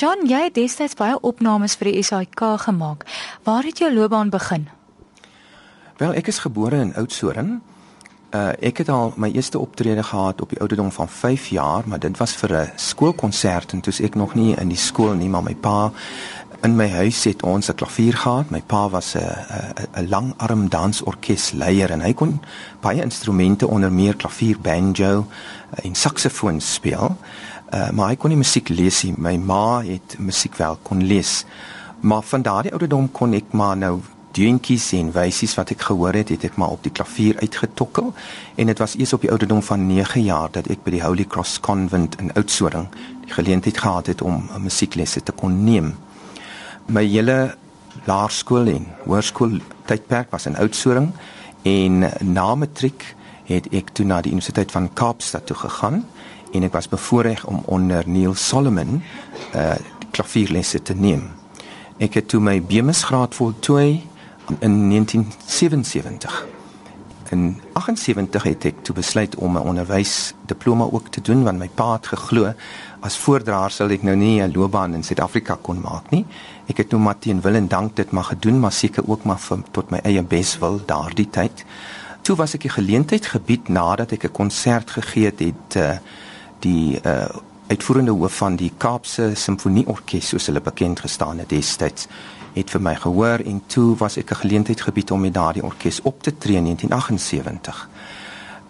John, jy het destyds baie opnames vir die SAIK gemaak. Waar het jou loopbaan begin? Wel, ek is gebore in Oudtshoorn. Uh ek het al my eerste optrede gehad op die ouderdom van 5 jaar, maar dit was vir 'n skoolkonsert en toe ek nog nie in die skool nie, maar my pa in my huis het ons 'n klavier gehad. My pa was 'n 'n langarm dansorkesleier en hy kon baie instrumente onder meer klavier, banjo en saksofoon speel. Uh, maar hy kon nie musiek lees nie. My ma het musiek wel kon lees. Maar van daardie ouderdom kon ek maar nou deuntjies en wysies wat ek gehoor het, het ek maar op die klavier uitgetokkel en dit was eers op die ouderdom van 9 jaar dat ek by die Holy Cross Convent in Oudtshoorn die geleentheid gehad het om musieklesse te kon neem my hele laerskool en hoërskool tydperk was in Oudtshoorn en na matriek het ek toe na die Universiteit van Kaapstad toe gegaan en ek was bevoorreg om onder Neil Solomon uh klavierlesse te neem. Ek het toe my BMS graad voltooi in 1977 in 78 het ek toe besluit om 'n onderwysdiploma ook te doen want my pa het geglo as voordraer sal ek nou nie 'n loopbaan in Suid-Afrika kon maak nie. Ek het nou maar teen wil en dank dit maar gedoen, maar seker ook maar vir, tot my eie beswil daardie tyd. Toe was ek 'n geleentheid gebied nadat ek 'n konsert gegee het, het uh, die uh, uitvoerende hoof van die Kaapse Simfonieorkes soos hulle bekend gestaan het destyds het vir my gehoor en toe was ek 'n geleentheid gebied om met daardie orkes op te tree in 1978.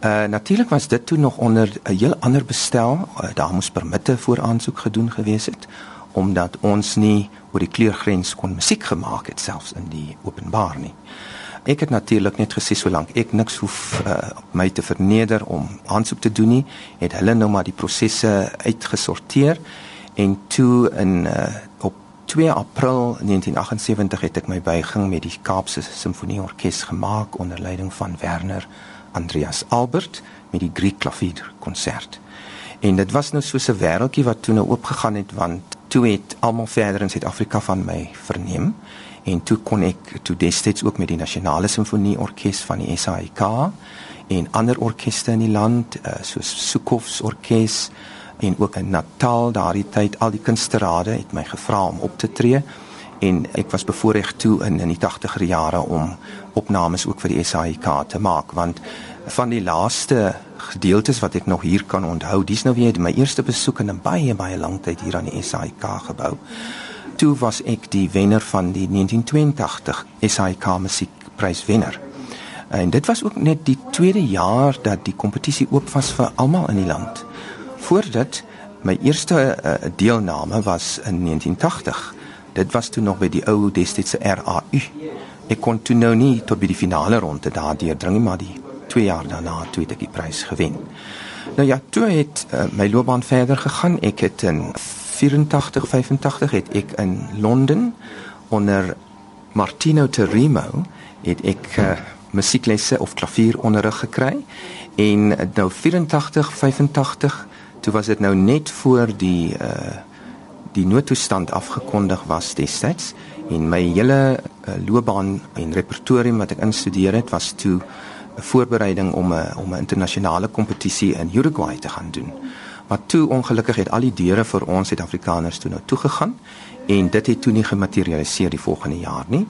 Uh natuurlik was dit toe nog onder 'n heel ander bestel. Uh, daar moes permitte voor aansoek gedoen gewees het omdat ons nie oor die kleurgrens kon musiek gemaak het selfs in die openbaar nie. Ek het natuurlik net gesê solank ek niks hoef uh, my te verneder om aansoek te doen nie, het hulle nou maar die prosesse uitgesorteer en toe in uh, op 2 April 1978 het ek my buiging met die Kaapse Simfonieorkes gemaak onder leiding van Werner Andreas Albert met die Griek klavier konsert. En dit was nou so 'n wêreldjie wat toe nou oopgegaan het want toe het almal verder in Suid-Afrika van my verneem en toe kon ek toe destyds ook met die Nasionale Simfonieorkes van die SAIK en ander orkeste in die land uh, soos Sukhoffs orkes en ook in Natal daardie tyd al die kunsterade het my gevra om op te tree en ek was bevoorreg toe in in die 80er jare om opnames ook vir die SAIK te maak want van die laaste gedeeltes wat ek nog hier kan onthou dis nou weer my eerste besoek in 'n baie baie lang tyd hier aan die SAIK gebou toe was ek die wenner van die 1982 SAIK musiekprys wenner en dit was ook net die tweede jaar dat die kompetisie oop was vir almal in die land voor dit my eerste uh, deelname was in 1980. Dit was toe nog by die ou destydse RAU. Ek kon toe nou nie tot by die finale ronde daardeur dring nie, maar die 2 jaar daarna toe het ek die prys gewen. Nou ja, toe het uh, my loopbaan verder gegaan. Ek het in 84 85 het ek in Londen onder Martino Terimo het ek uh, musieklesse of klavieronderrig gekry en nou 84 85 toe was dit nou net voor die uh die noodtoestand afgekondig was destyds en my hele uh, loopbaan en repertorium wat ek instudeer het was toe 'n voorbereiding om 'n om 'n internasionale kompetisie in Uruguay te gaan doen. Maar toe ongelukkig het al die deure vir ons Suid-Afrikaners toe nou toegegaan en dit het toe nie gematerialiseer die volgende jaar nie.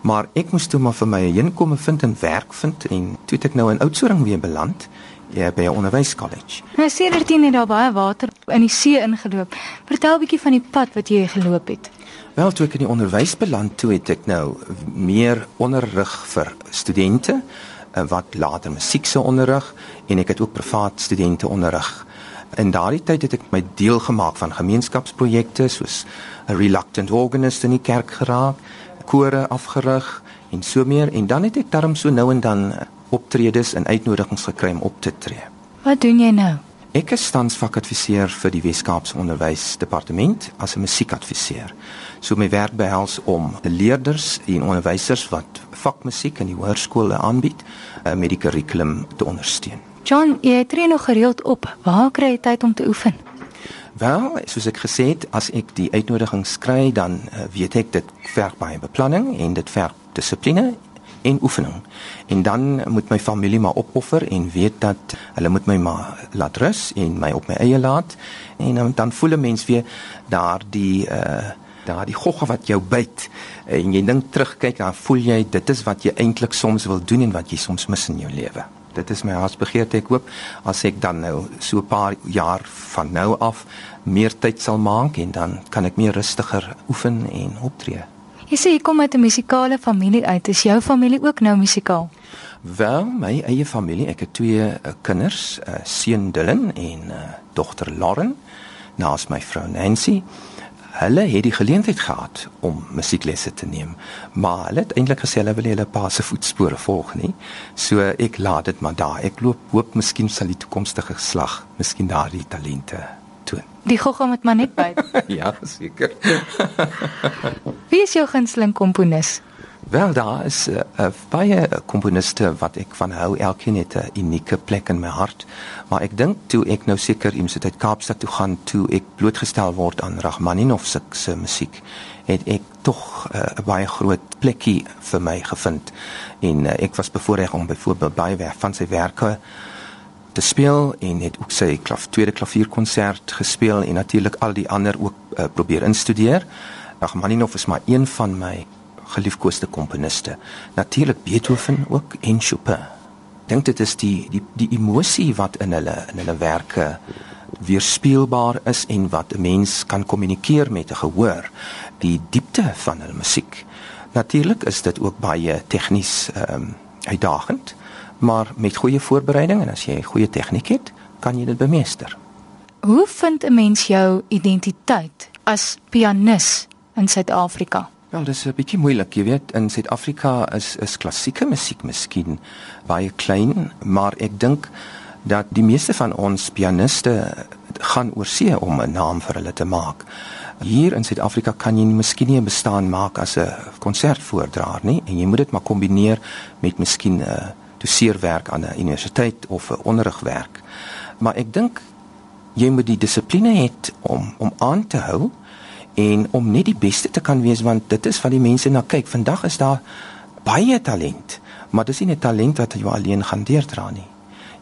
Maar ek moes toe maar vir my 'n heenkomme vind en werk vind en toe het ek nou in Oudtshoorn weer beland ja, by 'n onderwyskollege. Nou sedert jy net daar baie water in die see ingeloop. Vertel 'n bietjie van die pad wat jy geloop het. Wel, toe ek in die onderwys beland toe het ek nou meer onderrig vir studente eh, wat later musiek se onderrig en ek het ook privaat studente onderrig. In daardie tyd het ek my deel gemaak van gemeenskapsprojekte soos 'n reluctant organist in die kerk geraak, kore afgerig en so meer en dan het ek darm so nou en dan optredes en uitnodigings gekry om op te tree. Wat doen jy nou? Ek is tans vakadviseur vir die Wes-Kaapse Onderwysdepartement as 'n musiekadviseur. So my werk behels om leerders en onderwysers wat vakmusiek in die hoërskole aanbied, met die kurrikulum te ondersteun. John, jy tree nog gereeld op. Waar kry jy tyd om te oefen? Wel, soos ek gesê het, as ek die uitnodigings kry, dan uh, weet ek dit verg baie beplanning en dit verg dissipline en oefening. En dan moet my familie maar opoffer en weet dat hulle moet my maar laat rus en my op my eie laat en dan, dan voel 'n mens weer daardie uh daardie gogga wat jou byt en jy dink terugkyk dan voel jy dit is wat jy eintlik soms wil doen en wat jy soms mis in jou lewe. Dit is my hartsbegeerte ek hoop as ek dan nou so 'n paar jaar van nou af meer tyd sal maak en dan kan ek meer rustiger oefen en optree. Jy sê jy kom uit 'n musikale familie uit. Is jou familie ook nou musikaal? Wel, my eie familie, ek het twee uh, kinders, uh, seun Dylan en uh, dogter Lauren, naas my vrou Nancy. Hulle het die geleentheid gehad om musieklesse te neem, maar hulle het eintlik gesê hulle wil hulle pa se voetspore volg nie. So ek laat dit maar daar. Ek loop hoop miskien sal die toekomstige geslag miskien daardie talente toon. Die gogga met maar net byt. ja, seker. Wie is jou gunsteling komponis? Wel daar is 'n uh, uh, baie komponiste wat ek van hou. Elkeen het 'n unieke plek in my hart. Maar ek dink toe ek nou seker iemand uit Kaapstad toe gaan, toe ek blootgestel word aan Rachmaninov se se musiek, het ek tog 'n uh, baie groot plekkie vir my gevind. En uh, ek was bevoorreg om byvoorbeeld baie werk van sy werke te speel en het ook sy klaf, tweede klavierkonsert gespeel en natuurlik al die ander ook uh, probeer instudeer. Rachmaninov is maar een van my geliefkoeste komponiste. Natuurlik Beethoven ook en Chopin. Dink dit is die die die emosie wat in hulle in hulle werke weerspieelbaar is en wat 'n mens kan kommunikeer met 'n gehoor, die diepte van hulle musiek. Natuurlik is dit ook baie tegnies ehm um, uitdagend, maar met goeie voorbereiding en as jy goeie tegniek het, kan jy dit bemeester. Hoe vind 'n mens jou identiteit as pianis in Suid-Afrika? Wel, dis 'n bietjie moeilik, jy weet, in Suid-Afrika is is klassieke musiek miskien baie klein, maar ek dink dat die meeste van ons pianiste gaan oor see om 'n naam vir hulle te maak. Hier in Suid-Afrika kan jy miskien nie 'n bestaan maak as 'n konsertvoordraer nie en jy moet dit maar kombineer met miskien 'n doseerwerk aan 'n universiteit of 'n onderrigwerk. Maar ek dink jy moet die dissipline hê om om aan te hou en om net die beste te kan wees want dit is wat die mense na kyk. Vandag is daar baie talent, maar dis nie 'n talent wat jy alleen gaan deurdra nie.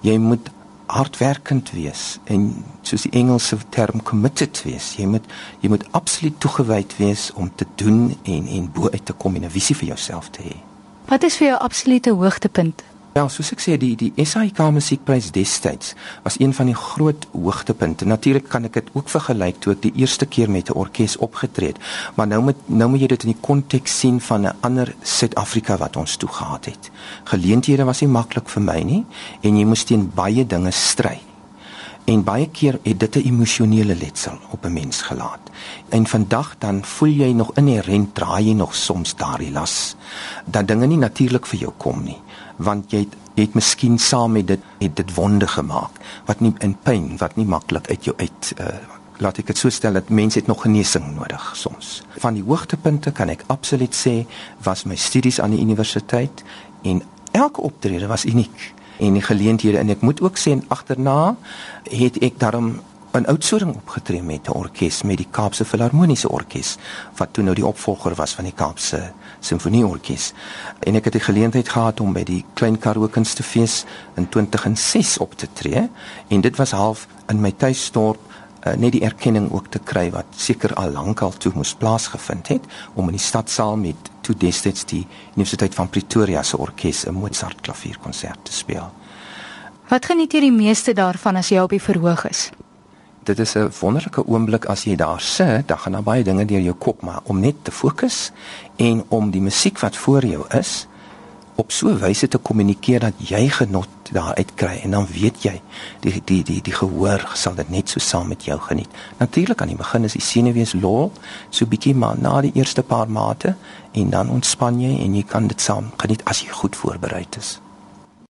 Jy moet hardwerkend wees en soos die Engelse term committed wees. Jy moet jy moet absoluut toegewyd wees om te doen en en bo uit te kom en 'n visie vir jouself te hê. Wat is vir jou absolute hoogtepunt Ja, soos ek sê, die die SAIK musiekprys destyds was een van die groot hoogtepunte. Natuurlik kan ek dit ook vergelyk toe ek die eerste keer met 'n orkes opgetree het, maar nou moet nou moet jy dit in die konteks sien van 'n ander Suid-Afrika wat ons toe gehad het. Geleenthede was nie maklik vir my nie en jy moes teen baie dinge stry. En baie keer het dit 'n emosionele letsel op 'n mens gelaat. En vandag dan voel jy nog inherënt draai jy nog soms daardie las dat dinge nie natuurlik vir jou kom nie want jy het, jy het miskien saam met dit het dit wonde gemaak wat nie in pyn wat nie maklik uit jou uit uh, laat ek dit so stel dat mense het nog genesing nodig soms. Van die hoogtepunte kan ek absoluut sê was my studies aan die universiteit en elke optrede was uniek. En die geleenthede en ek moet ook sê agterna het ek daarom 'n oudsoring opgetree met 'n orkes met die Kaapse Filharmoniese Orkees wat toe nou die opvolger was van die Kaapse Simfonieorkes. En ek het die geleentheid gehad om by die Klein Karoo Kunstefees in 2006 op te tree en dit was half in my tuisdorp uh, net die erkenning ook te kry wat seker al lankal toe moes plaasgevind het om in die stadsaal met toe destyds die Universiteit van Pretoria se orkes 'n Mozart klavierkonsert te speel. Wat geniet jy die meeste daarvan as jy op die verhoog is? Dit is 'n wonderlike oomblik as jy daar sit, dan gaan daar baie dinge deur jou kop, maar om net te fokus en om die musiek wat voor jou is op so 'n wyse te kommunikeer dat jy genot daaruit kry en dan weet jy die die die die gehoor sal dit net so saam met jou geniet. Natuurlik aan die begin is die senuwees lol, so bietjie maar na die eerste paar mate en dan ontspan jy en jy kan dit saam geniet as jy goed voorberei is.